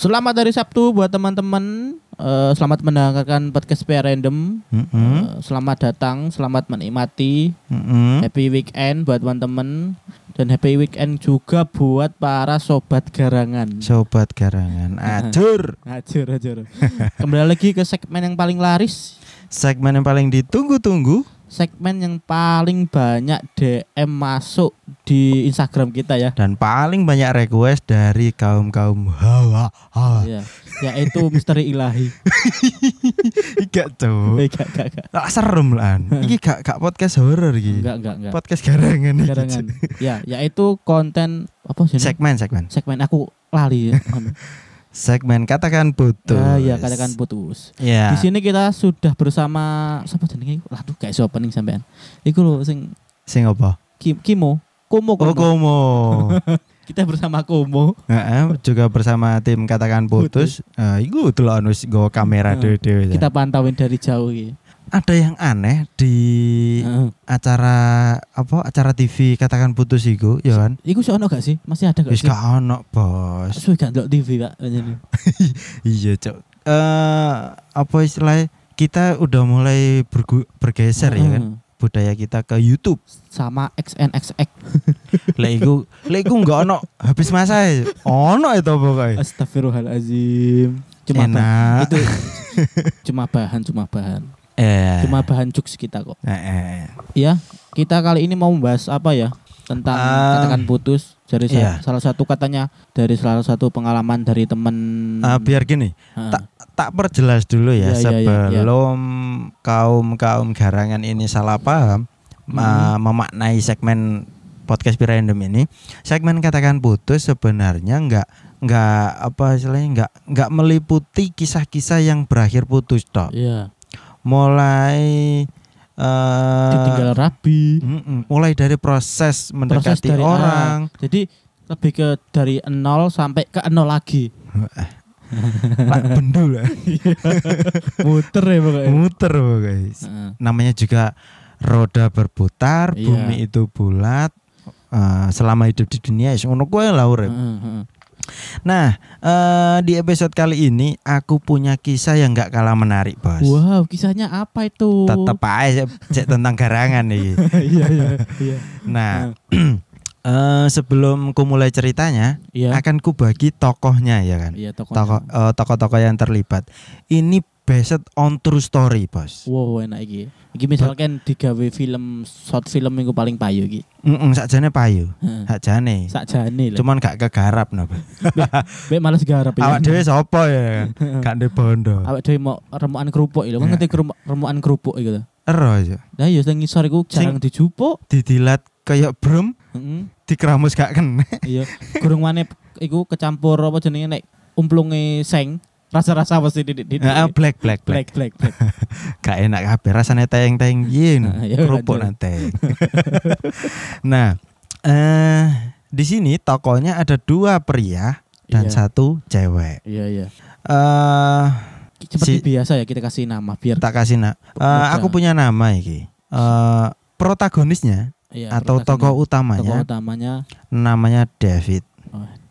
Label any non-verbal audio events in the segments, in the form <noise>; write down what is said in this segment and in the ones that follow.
Selamat dari Sabtu buat teman-teman. Eh, selamat mendengarkan podcast PR Random. Mm-mm. Eh, selamat datang, selamat menikmati. Mm-mm. Happy weekend buat teman-teman dan happy weekend juga buat para sobat garangan. Sobat garangan, <laughs> acur. Acur, acur. Kembali lagi ke segmen yang paling laris, Segmen yang paling ditunggu-tunggu. Segmen yang paling banyak DM masuk di Instagram kita ya. dan paling banyak request dari kaum kaum hawa hawa. Ya, yaitu misteri ilahi. <laughs> Gak tuh. Eh, gak, gak, gak. Tak serem lah. <laughs> Iki gak gak podcast horor iki. Enggak, enggak, enggak. Podcast garangan iki. Garangan. Ya, yaitu konten apa sih? Segmen segmen. segmen aku lali ya. <laughs> Segmen katakan putus. Ah, ya katakan putus. Ya. Di sini kita sudah bersama siapa jenenge? Aduh, iso opening sampean. Iku lho sing Sing apa? Kim, Kimo, Komo, Oh, Komo. Komo. <laughs> Kita bersama Komo. Heeh, juga bersama tim katakan putus. Eh, iku delok wis go kamera Heeh. dhewe. Kita pantauin dari jauh iki. Ada yang aneh di Heeh. acara apa acara TV katakan putus iku ya kan Iku sih ono gak sih? Masih ada gak wis sih? gak ono bos Suwe gak ndelok TV, Pak. <laughs> Iya cok eh apa istilahnya kita udah mulai bergu- bergeser ya kan budaya kita ke YouTube Sama XNXX. lek <laughs> iku lek iku nggak ono habis masa ya. ono itu pokoknya Astagfirullahalazim. <laughs> Cuma bahan. enak Itu cuma bahan, cuma bahan. Eh Cuma bahan jokes kita kok. eh, eh. Ya, kita kali ini mau membahas apa ya? Tentang Ah, katakan putus dari iya. salah satu katanya dari salah satu pengalaman dari temen Ah, biar gini Ah, tak tak perjelas dulu Iya, ya iya, iya, sebelum kaum kaum garangan ini salah paham Hmm. uh, memaknai segmen podcast Pirandom ini segmen katakan putus sebenarnya nggak nggak apa istilahnya nggak nggak meliputi kisah-kisah yang berakhir putus toh Iya. Mulai uh, Ditinggal rabi. mm-mm, mulai dari proses Proses mendekati dari orang ah, jadi lebih ke dari nol sampai ke nol lagi. Lah, bendul ya. <laughs> Muter ya pokoknya. muter guys Heeh. namanya juga roda berputar, Iya. bumi itu bulat. eh, selama hidup di dunia ya ngono kuwi lah urip. Heeh. Nah, eh, di episode kali ini aku punya kisah yang nggak kalah menarik, Bos. Wow, kisahnya apa itu? Tetep aja cek tentang garangan nih. <laughs> iya iya iya. Nah, <clears throat> eh, sebelum ku mulai ceritanya, Iya. akan ku bagi tokohnya ya kan. Iya tokohnya. Tokoh eh, tokoh-tokoh yang terlibat. Ini based on true story, Bos. Wow, enak iki. Iki misalkan digawe film short film minggu paling payu iki. Heeh, sakjane payu. Heeh. Sakjane. Sakjane lho. Cuman gak kegarap napa. Mbek males garap ya. Awak dhewe sapa ya? Gak ndek bondo. Awak dhewe mau remukan kerupuk lho. Ya. ngerti kerupuk- remukan kerupuk iku lho. Ero aja. Lah ya sing ngisor iku jarang dijupuk. Didilat kayak brum, Heeh. dikeramus gak kena. Iya. Gurung maneh iku kecampur apa jenenge nek umplunge seng. Rasa-rasa pasti di di di- Heeh, black black black black. black black. <laughs> Gak enak kabeh rasane teng-teng yin. Kerupuk nanti. <laughs> nah, eh di sini tokonya ada dua pria dan Iya. satu cewek. Iya iya. Eh Seperti Si- biasa ya kita kasih nama biar tak kasih nak. Eh, Mudah. aku punya nama iki. Eh protagonisnya iya, atau protagonis- tokoh tokoh utamanya utamanya namanya David.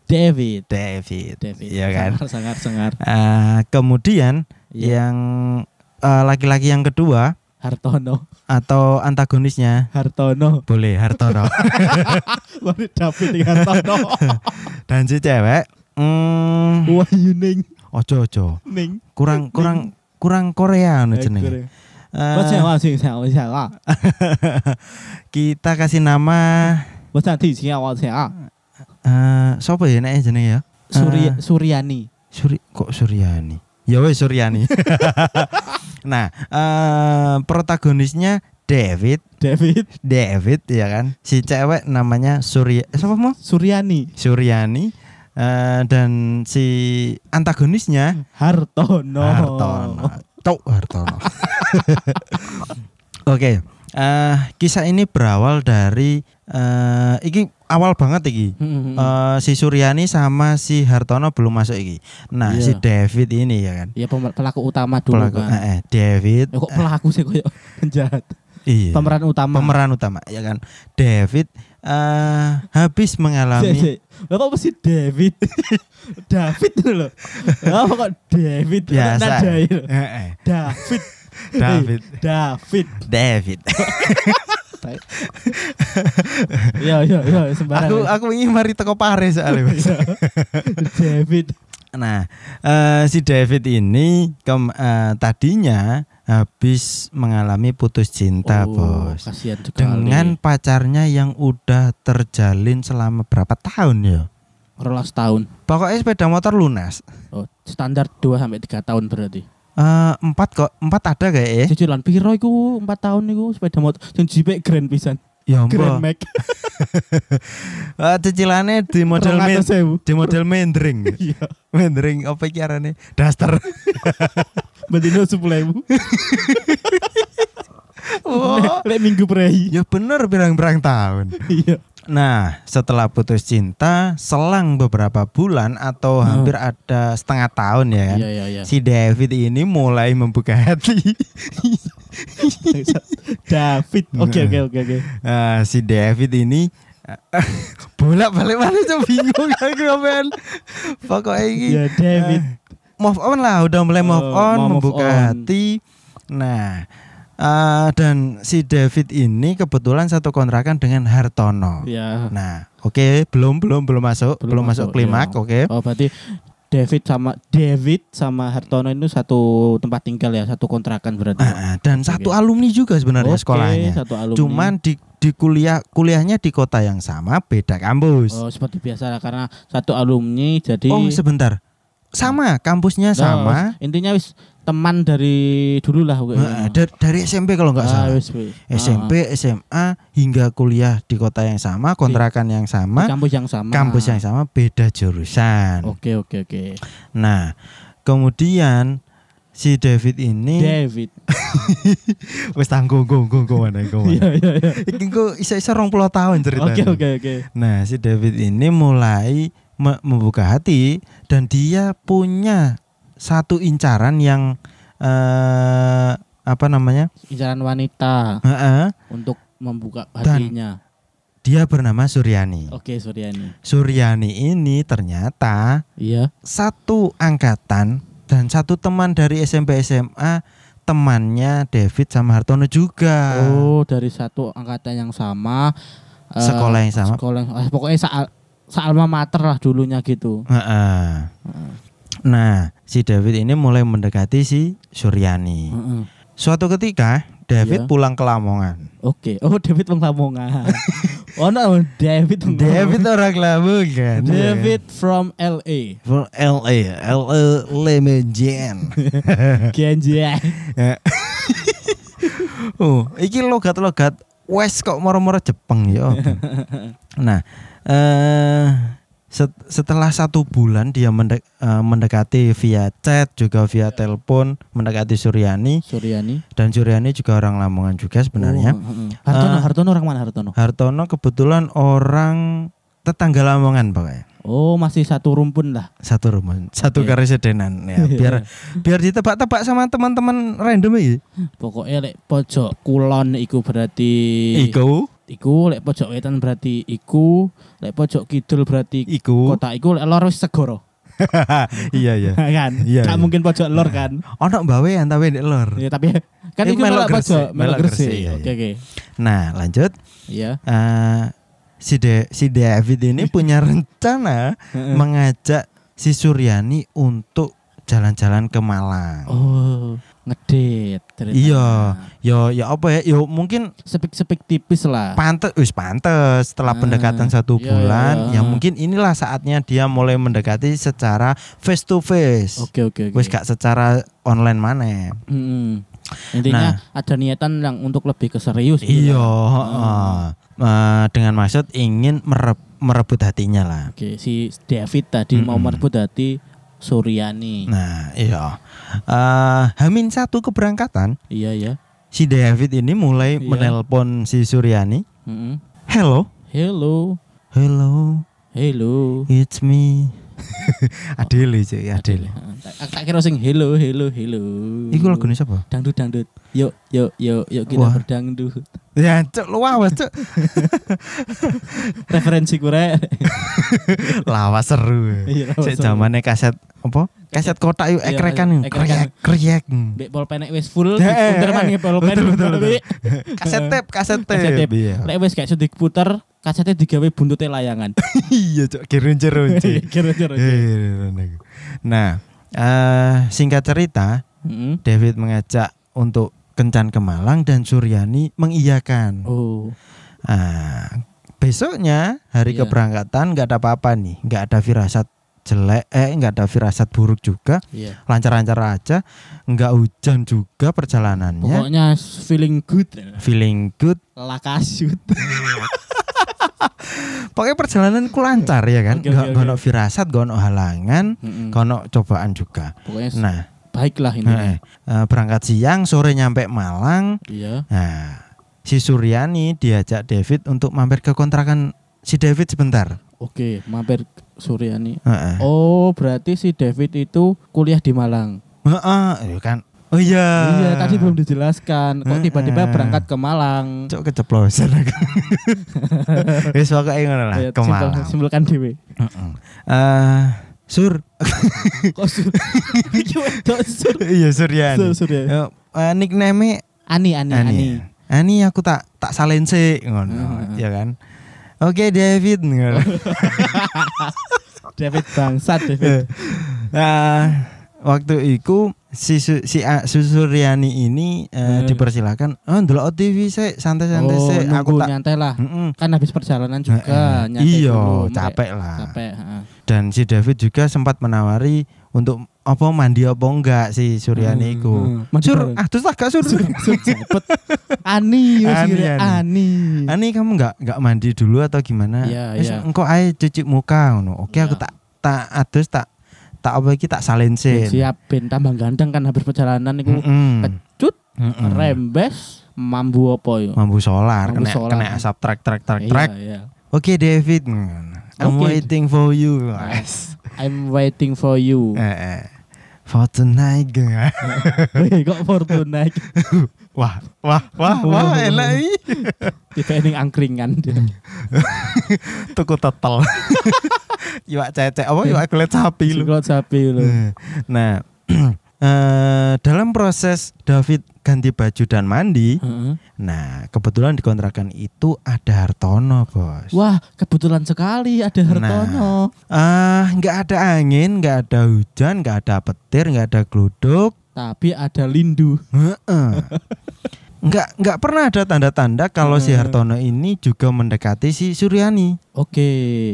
David. David. David. ya kan? Sangar, sangar. Uh, kemudian yeah. yang uh, laki-laki yang kedua Hartono atau antagonisnya Hartono boleh Hartono <laughs> David Hartono <laughs> dan si cewek mm, Wahyuning ojo ojo Ning. kurang kurang kurang Korea anu eh, nih Uh, <laughs> kita kasih nama Eh, siapa ya nek jeneng ya? Surya uh, Suryani. Suri kok Suryani? Ya wes Suryani. <laughs> nah, uh, protagonisnya David. David. David ya kan. Si cewek namanya Suri. siapa mau? Suryani. Suryani. Uh, dan si antagonisnya hmm, Hartono. Hartono. Tuh Hartono. <laughs> Oke. Okay. Uh, kisah ini berawal dari uh, iki awal banget iki. Hmm, hmm. Eh, si Suryani sama si Hartono belum masuk iki. Nah, Iya. si David ini ya kan. Ya pem- pelaku utama dulu Pelaku, kan. eh, eh, David. Ya kok pelaku sih koyo <laughs> penjahat. Iya. pemeran utama. pemeran utama ya kan David eh habis mengalami. Lah kok mesti David? <laughs> David loh. Apa kok David? biasa Nadai. Eh, eh. David. <laughs> David Eh, David. David <laughs> Iya iya iya sembarang. aku aku ingin mari teko pare soalnya. Iya. <laughs> David. nah eh, si David ini kem, eh, tadinya habis mengalami putus cinta Oh, bos dengan pacarnya yang udah terjalin selama berapa tahun ya rolas tahun. pokoknya sepeda motor lunas Oh, standar 2 sampai 3 tahun berarti. Eh, empat kok empat ada kayak ya Cicilan piro iku 4 tahun niku sepeda motor sing jipe grand pisan. ya Grand ampun Max. <laughs> Eh, cicilannya di model main 200.000. di model mendring <laughs> Iya. mendring apa iki arane daster Bendino 10.000. Wah. Lek minggu prei. ya bener berang-berang tahun Iya. Nah, setelah putus cinta, selang beberapa bulan atau Hmm. hampir ada setengah tahun ya kan, Iya iya iya. si David ini mulai membuka hati. David. Oke oke oke oke. Nah, si David ini <laughs> bolak balik mana tuh bingung aku men. Pokoknya ini Ya David. move on lah, udah mulai move Oh, on, move membuka on. hati. Nah, eh, dan si David ini kebetulan satu kontrakan dengan Hartono. Ya. Nah, oke, belum belum belum masuk, belum, Belum masuk, masuk, klimak, ya. oke. Oh berarti David sama David sama Hartono itu satu tempat tinggal ya, satu kontrakan berarti. Ah, dan satu alumni juga sebenarnya Oke, sekolahnya. Satu alumni. Cuman di di kuliah kuliahnya di kota yang sama, beda kampus. oh seperti biasa lah karena satu alumni jadi Oh, sebentar. Sama, kampusnya Nah, sama. intinya wis teman dari dulu lah. Nah, dari, dari SMP kalau nggak Ah, salah. wis, wis. SMP, SMA hingga kuliah di kota yang sama, kontrakan yang Ah, di sama, kampus yang sama. kampus yang sama, beda jurusan. Oke oke oke. Nah, kemudian si David ini David. <laughs> wis tanggung gong gong gong mana <laughs> Iya iya iya. Iki engko isa-isa 20 tahun ceritanya. Oke oke oke. Nah, si David ini mulai membuka hati dan dia punya satu incaran yang eh apa namanya? Incaran wanita Heeh, untuk membuka Dan- hatinya. dia bernama Suryani. Oke Suryani. Suryani ini ternyata Iya. satu angkatan dan satu teman dari SMP SMA temannya David sama Hartono juga. Oh dari satu angkatan yang sama. eh, Sekolah yang sama. Sekolah yang- pokoknya sa alma mater lah dulunya gitu. Heeh. Nah, si David ini mulai mendekati si Suryani. Heeh. Suatu ketika David Iya. pulang ke Lamongan. Oke. Oh David Wong Lamongan. <laughs> oh no David. David orang Lamongan. David from LA. from LA, LA Lemejen. Genji. oh, iki logat-logat West kok moro-moro Jepang ya. <laughs> nah, eh set- setelah satu bulan dia mendek- eh, mendekati via chat juga via telepon mendekati Suryani Suryani. dan Suryani juga orang Lamongan juga sebenarnya. Oh, heeh. Hartono, Eh, Hartono orang mana Hartono? Hartono kebetulan orang tetangga Lamongan pokoknya. Oh masih satu rumpun lah. Satu rumah, satu Oke. karesidenan ya. <laughs> Biar biar ditebak-tebak sama teman-teman random iki. Pokoknya lek pojok kulon iku berarti Iku, iku lek pojok wetan berarti iku, lek pojok kidul berarti iku. kota iku lek lor wis segoro. <laughs> iya iya. <laughs> kan? Iya, Gak iya. mungkin pojok lor kan? <laughs> Ono bawean tapi ndek lor. Ya tapi kan Eh, iku melok pojok, melok Gresik, iya, Oke oke. Nah, lanjut. Iya. Eh si De, si David ini punya rencana mengajak si Suryani untuk jalan-jalan ke Malang. Oh, ngedit. Iya, yo ya apa ya? Yo mungkin Sepik-sepik tipis lah. pantes, wis pantes setelah Ah, pendekatan satu iya, bulan, iya. ya mungkin inilah saatnya dia mulai mendekati secara face to face. Oke oke oke. Wis gak secara online mana? Mm-mm. Intinya ada niatan yang untuk lebih ke serius. Iya, gitu heeh. Eh, dengan maksud ingin mereb- merebut hatinya lah. Oke, si David tadi mau Mm-mm. merebut hati Suryani. Nah, iya. Eh, Hamin satu keberangkatan, Iya ya. si David ini mulai Iya. menelpon si Suryani. Mm-mm. Hello, Hello, hello, hello. it's me. <laughs> Adele cuy, Adele. Heeh. Tak, tak kira sing hello hello hello. Iku lagune sapa? dangdut dangdut. Yuk yuk yuk yuk kita Wah. berdangdut. Ya, cuk awas cuk. <laughs> Referensi gue rek. <laughs> Lawas seru. Iya, seru. zamane kaset apa? Kaset kotak yuk ekrekan. Krek krek. Mbek pulpen wis full, pulpen. Betul, betul. Mbek. Kaset tape, kaset tape. Iya. Lek wis gak iso diputer, kasetnya digawe buntute layangan. <laughs> Iya, gerunjer-runjer. <laughs> Kira-kira. Iya, Nah, eh singkat cerita. David mengajak untuk kencan ke Malang dan Suryani mengiyakan. Oh. Ah, besoknya hari Iya. keberangkatan nggak ada apa-apa nih, nggak ada firasat jelek, eh nggak ada firasat buruk juga, Iya. lancar-lancar aja, nggak hujan juga perjalanannya, Pokoknya feeling good. feeling good. Lakasut. <laughs> Pokoknya perjalanan ku lancar ya kan, oke, nggak oke. ono firasat, ono halangan, ono cobaan juga. Pokoknya Nah, baiklah ini. eh, eh, berangkat siang, sore nyampe Malang. Iya. Nah, si Suryani diajak David untuk mampir ke kontrakan si David sebentar. Oke, mampir Suryani. Heeh. Oh, berarti si David itu kuliah di Malang. Heeh, iya kan. Oh iya. Iya, tadi belum dijelaskan. Kok tiba-tiba berangkat ke Malang? Cok keceplosan aku. <laughs> Wis pokoke ngono lah, Ayo, ke Malang. Simpelkan dewe. Heeh. Eh, Sur. <laughs> Kok sur? Iki wedok sur. Iya, Suryani. Sur, sur ya. Yo, eh, nickname Ani, Ani, Ani. Ani. Aku tak tak salin sih ngono, ya kan. Oke, David ngono. <laughs> David bangsat David. Ah, waktu itu si Su- si A- Su Suryani ini eh, Eh. dipersilakan oh ndelok TV sih santai-santai Oh, sih aku tak nyantai lah. Mm-mm. Kan habis perjalanan juga Heeh. nyantai Iya, dulu. Capek lah. Capek, heeh. Dan si David juga sempat menawari untuk apa mandi apa enggak si Suryani Hmm, iku. hmm. Sur, ah terus tak gak sur. Sur, sur <laughs> cepet. Ani, Ani, Ani. Ani. Ani kamu enggak enggak mandi dulu atau gimana? Iya, Wis, iya. engko ae cuci muka ngono. Oke, aku Iya. tak tak adus tak tak apa iki tak salensin. Siap ben tambah ganteng kan habis perjalanan iku Mm-mm. pecut, Mm-mm. rembes, mambu apa yo? Mambu solar, Mambu kena solar. kena asap trek trek trek Iya, trek. iya. Oke David, I'm Oke. waiting for you. guys. I'm waiting for you. Eh, eh. For tonight, guys. <laughs> Wih, kok Fortuna <laughs> iki? wah, wah, wah, wah, enak ih. tiba ning angkringan. <laughs> Tuku tetel. Iwak cecek apa iwak kulit sapi lu. Siklot sapi lho. Nah, <clears throat> eh, dalam proses David ganti baju dan mandi, Heeh. nah kebetulan di kontrakan itu ada Hartono, bos. Wah, kebetulan sekali ada Hartono. Ah, nggak ada angin, nggak ada hujan, nggak ada petir, nggak ada gluduk. Tapi ada Lindu. Heeh. <laughs> Nggak nggak pernah ada tanda-tanda kalau si Hmm. Hartono ini juga mendekati si Suryani. Oke.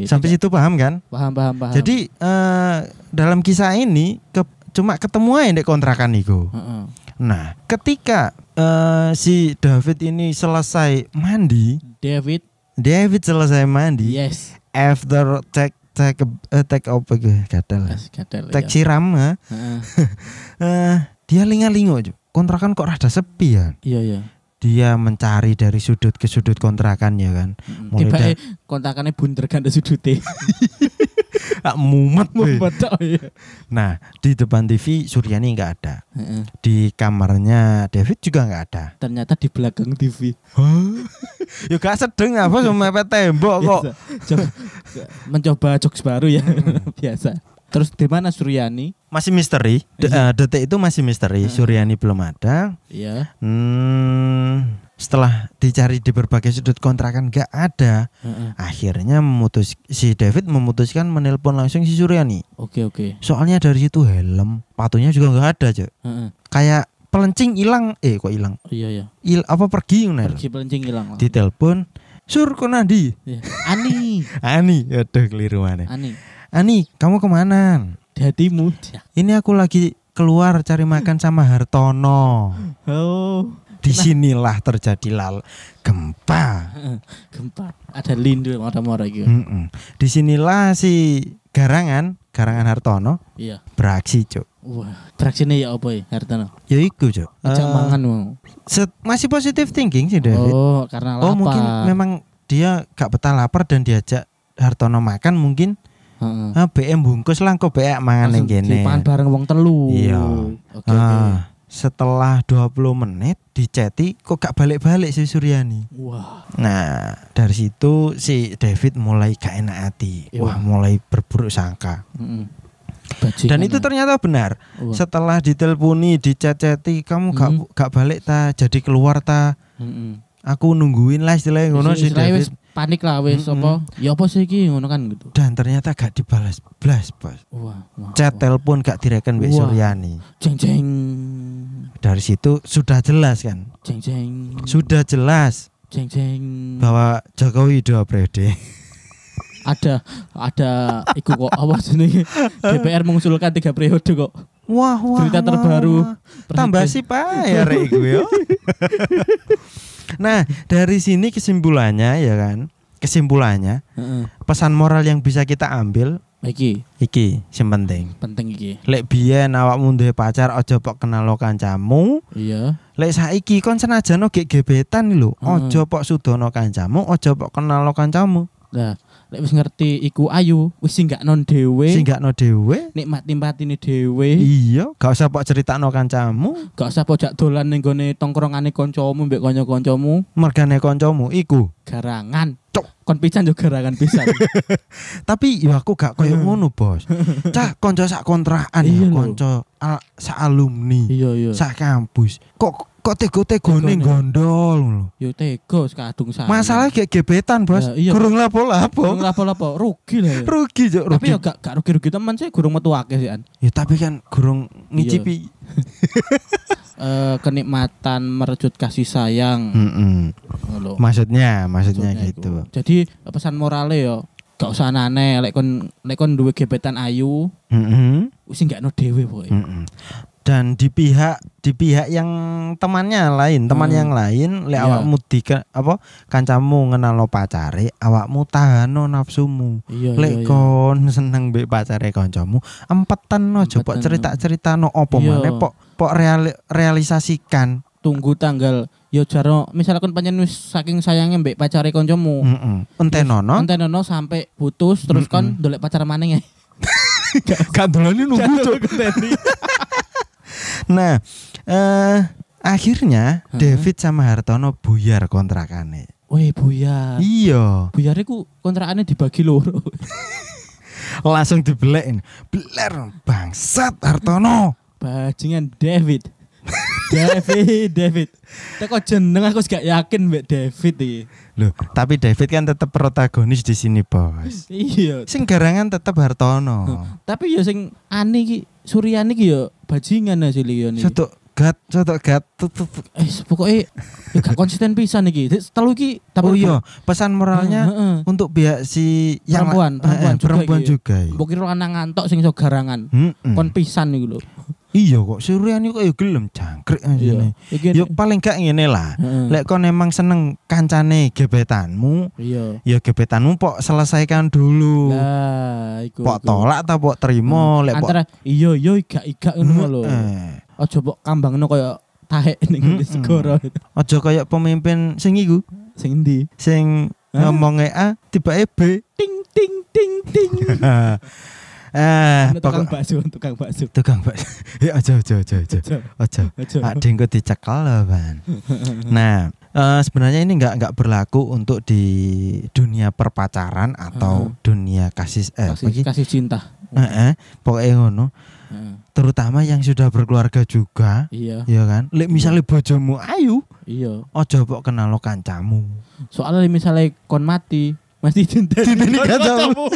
Sampai situ paham kan? paham paham paham. Jadi eh, dalam kisah ini ke- cuma ketemu aja di kontrakan itu. Heeh. Nah, ketika eh, si David ini selesai mandi, David, David selesai mandi, yes. after take take eh, take apa gadal. Yes, gadel, Take ya. siram, Heeh. <laughs> eh, dia linga-lingo aja. Kontrakan kok rada sepi ya. Iya iya. Dia mencari dari sudut ke sudut kontrakan ya kan. Mm, Mulai Tiba da- kontakannya bunder kan ada sudute. <laughs> Ah, mumet. weh. Membetok ya. Nah, di depan TV Suryani nggak ada. Di kamarnya David juga nggak ada. Ternyata di belakang TV. <laughs> ya gak sedeng apa mepet tembok kok. Biasa. Jok- mencoba jokes baru ya. <laughs> Biasa. Terus di mana Suryani? Masih misteri. De- eh, detik itu masih misteri. Suryani belum ada. Iya. Hmm, setelah dicari di berbagai sudut kontrakan nggak ada. Heeh. Akhirnya memutus si David memutuskan menelpon langsung si Suryani. Oke oke. Soalnya dari situ helm, patunya juga nggak ada, Cok. Heeh. Kayak pelencing hilang, eh kok hilang? Oh, iya ya. Il apa pergi ngono. Pergi pelencing hilang. Ditelepon, "Sur, kok nandi?" Iya. Ani, <laughs> Ani, aduh keliru mana. Ani. Ani, kamu ke mana? Ya. Ini aku lagi keluar cari makan sama Hartono. Oh, Di sinilah terjadi lal gempa. gempa. Ada lindu mora-mora gitu. Mm-mm. Di sinilah si Garangan, Garangan Hartono Iya. beraksi, Cuk. Wah, traksinya ya apa ya, Hartono? Ya iku, Cuk. Ajak Eh, mangan masih positive thinking sih David. Oh, karena lapar. Oh, mungkin memang dia gak betah lapar dan diajak Hartono makan mungkin Heeh. Ah, BM bungkus lah kok beak mangan ning kene. dipangan bareng wong telu. Iya. Oke oke. Ah, setelah 20 menit diceti kok gak balik-balik si Suryani. Wah. Nah, dari situ si David mulai gak enak hati. Iya. Wah, mulai berburuk sangka. Heeh. Bajingan Dan itu ya. ternyata benar. Wah. Setelah diteleponi, diceceti, kamu gak Hmm. gak balik ta, jadi keluar ta. Heeh. Aku nungguin lah istilahnya ngono si Istilahnya wis David. Panik lah wis Mm-mm. apa? Ya apa sih iki ngono kan gitu. Dan ternyata gak dibalas blas, Bos. Wah, wah. Chat wah. telepon gak direken Mbak Wah. Suryani. Jeng jeng. Dari situ sudah jelas kan? Jeng jeng. Sudah jelas jeng jeng. bahwa Jokowi dua periode. Ada ada iku kok apa jenenge DPR mengusulkan tiga periode kok. Wah, wah. Berita wah, terbaru. wah. Tambah sih Pak ya rek. <laughs> nah, dari sini kesimpulannya ya kan. Kesimpulannya Heeh. pesan moral yang bisa kita ambil Iki iki sing penting. penting iki. Lek biyen awakmu duwe pacar aja pok kenal kancamu. Iya. Lek saiki kon senajan ge gebetan lho, Heeh. aja pok sudono kancamu, aja pok kenal kancamu. Nah, lek wis ngerti iku ayu, wis singgah non dhewe. Sing gak no dhewe. Nikmati-matine dhewe. Iya, gak usah pok critakno kancamu, Gak usah pojak dolan ning gone tongkrongane kancamu mbek kanca-kancamu mergane kancamu iku. garangan. Cok. Kon pisan yo garangan pisan. <laughs> Tapi ya aku gak koyo ngono, Bos. <laughs> Cah kanca sak kontrakan Iya ya, lho. kanca sak alumni, iya iya. sak kampus. Kok kok tego-tegone Tegone. gondol ngono. Yo tego kadung. Masalah kayak gebetan, Bos. Ya, iya. Gurung lapo-lapo. Gurung lapo-lapo rugi lah ya. Rugi, Cuk, Tapi rugi. ya gak gak rugi-rugi teman sih gurung metu akeh sih an. Ya tapi kan gurung ngicipi. <laughs> Eh, kenikmatan merejut kasih sayang. Mm-mm. Ngono. Maksudnya, maksudnya Maksudnya gitu. iku. Jadi pesan morale yo gak usah aneh lek kon lek kon duwe gebetan ayu Mm-mm. wis gak no dhewe boy. Mm-mm. Dan di pihak di pihak yang temannya lain, teman Hmm. yang lain, lek Iya. awakmu di apa kancamu ngenalo pacare, awakmu tahano nafsumu. Iya iya. Lek iya. kon <laughs> seneng mbek pacare kancamu, empetan no coba Empetan, cerita-cerita no opo Iya. maneh pok pok reali- realisasikan. Tunggu tanggal yo jaro misalkan pancen wis saking sayangnya mbek pacare kancamu. Heeh. Entenono. Entenono sampai putus terus kon Mm-mm. dolek pacar maneh ya. <laughs> Gak dolani nunggu Cuk. <laughs> Nah, eh akhirnya Heeh. David sama Hartono buyar kontrakane. Weh buyar. Iya, Buyar iku kontrakane dibagi loro. <laughs> langsung dibelekin. Beler bangsat Hartono. Bajingan David. <laughs> David, David. Teko jeneng aku gak yakin mbek David iki. Loh, tapi David kan tetap protagonis di sini, Bos. Iya. Sing garangan tetap Hartono. Tapi ya sing aneh iki Suryani iki ya bajingan hasil iki ya nih. Soto gat, soto gat. tut, tut, tut. Eh pokoknya ya gak konsisten pisan iki. Terus Telu iki tapi Oh iya, pesan moralnya Heeh. untuk pihak si yang Perempuan, la- perempuan eh, juga perempuan iki. juga. iya. Mbok kira ngantok sing iso garangan. Mm-mm. Kon pisan iku lho. Iya kok Suryani kok ya gelem jangkrik Iya. asine. Iki Ya paling gak ngene lah. Heeh. Lek kon emang seneng kancane gebetanmu, Iya. ya gebetanmu pok selesaikan dulu. Lah iku. pok tolak ta pok terima, lek pok Antara iya iya igak igak ngono lho. Eh, Aja mbok kambangno kaya tahe ning Mm-mm. segoro Aja kayak pemimpin sing iku, sing ndi? sing ngomongnya A tiba B. Ting ting ting ting. <laughs> eh, tukang bakso, tukang bakso. tukang <laughs> Pak. Ya aja aja aja aja. Aja. Ada yang dicekel loh, Ban. <laughs> Nah, eh, sebenarnya ini nggak nggak berlaku untuk di dunia perpacaran atau dunia kasih eh kasih, kasih cinta. Eh, eh, pokoknya ngono. Heeh. Terutama yang sudah berkeluarga juga, Iya, ya kan? Lek misalnya bojomu ayu, iya. ojo pok kenal lo kancamu. Soalnya misalnya kon mati, mesti cinta. Dinteni kancamu. <laughs>